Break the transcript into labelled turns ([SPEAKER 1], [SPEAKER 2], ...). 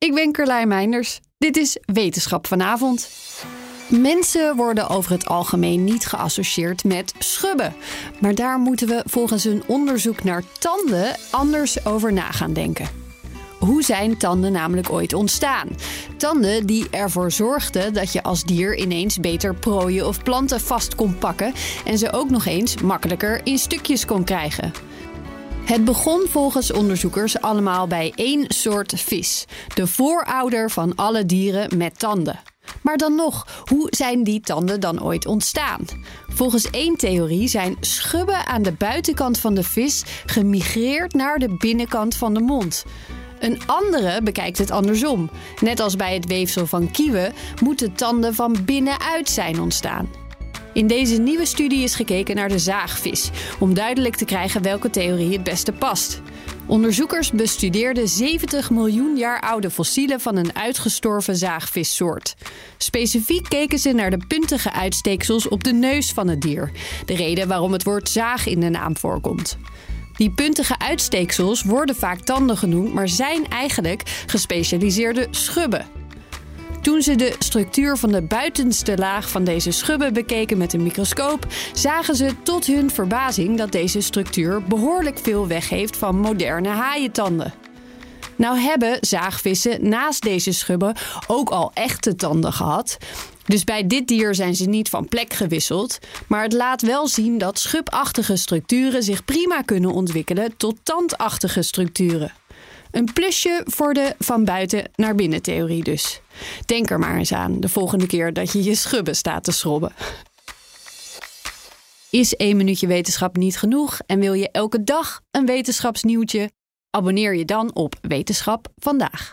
[SPEAKER 1] Ik ben Carlijn Meinders. Dit is Wetenschap vanavond. Mensen worden over het algemeen niet geassocieerd met schubben. Maar daar moeten we volgens een onderzoek naar tanden anders over na gaan denken. Hoe zijn tanden namelijk ooit ontstaan? Tanden die ervoor zorgden dat je als dier ineens beter prooien of planten vast kon pakken en ze ook nog eens makkelijker in stukjes kon krijgen. Het begon volgens onderzoekers allemaal bij één soort vis, de voorouder van alle dieren met tanden. Maar dan nog, hoe zijn die tanden dan ooit ontstaan? Volgens één theorie zijn schubben aan de buitenkant van de vis gemigreerd naar de binnenkant van de mond. Een andere bekijkt het andersom. Net als bij het weefsel van kieuwen moeten tanden van binnenuit zijn ontstaan. In deze nieuwe studie is gekeken naar de zaagvis, om duidelijk te krijgen welke theorie het beste past. Onderzoekers bestudeerden 70 miljoen jaar oude fossielen van een uitgestorven zaagvissoort. Specifiek keken ze naar de puntige uitsteeksels op de neus van het dier, de reden waarom het woord zaag in de naam voorkomt. Die puntige uitsteeksels worden vaak tanden genoemd, maar zijn eigenlijk gespecialiseerde schubben. Toen ze de structuur van de buitenste laag van deze schubben bekeken met een microscoop, zagen ze tot hun verbazing dat deze structuur behoorlijk veel weggeeft van moderne haaientanden. Nou hebben zaagvissen naast deze schubben ook al echte tanden gehad. Dus bij dit dier zijn ze niet van plek gewisseld. Maar het laat wel zien dat schubachtige structuren zich prima kunnen ontwikkelen tot tandachtige structuren. Een plusje voor de van buiten naar binnen theorie dus. Denk er maar eens aan de volgende keer dat je je schubben staat te schrobben. Is één minuutje wetenschap niet genoeg en wil je elke dag een wetenschapsnieuwtje? Abonneer je dan op Wetenschap vandaag.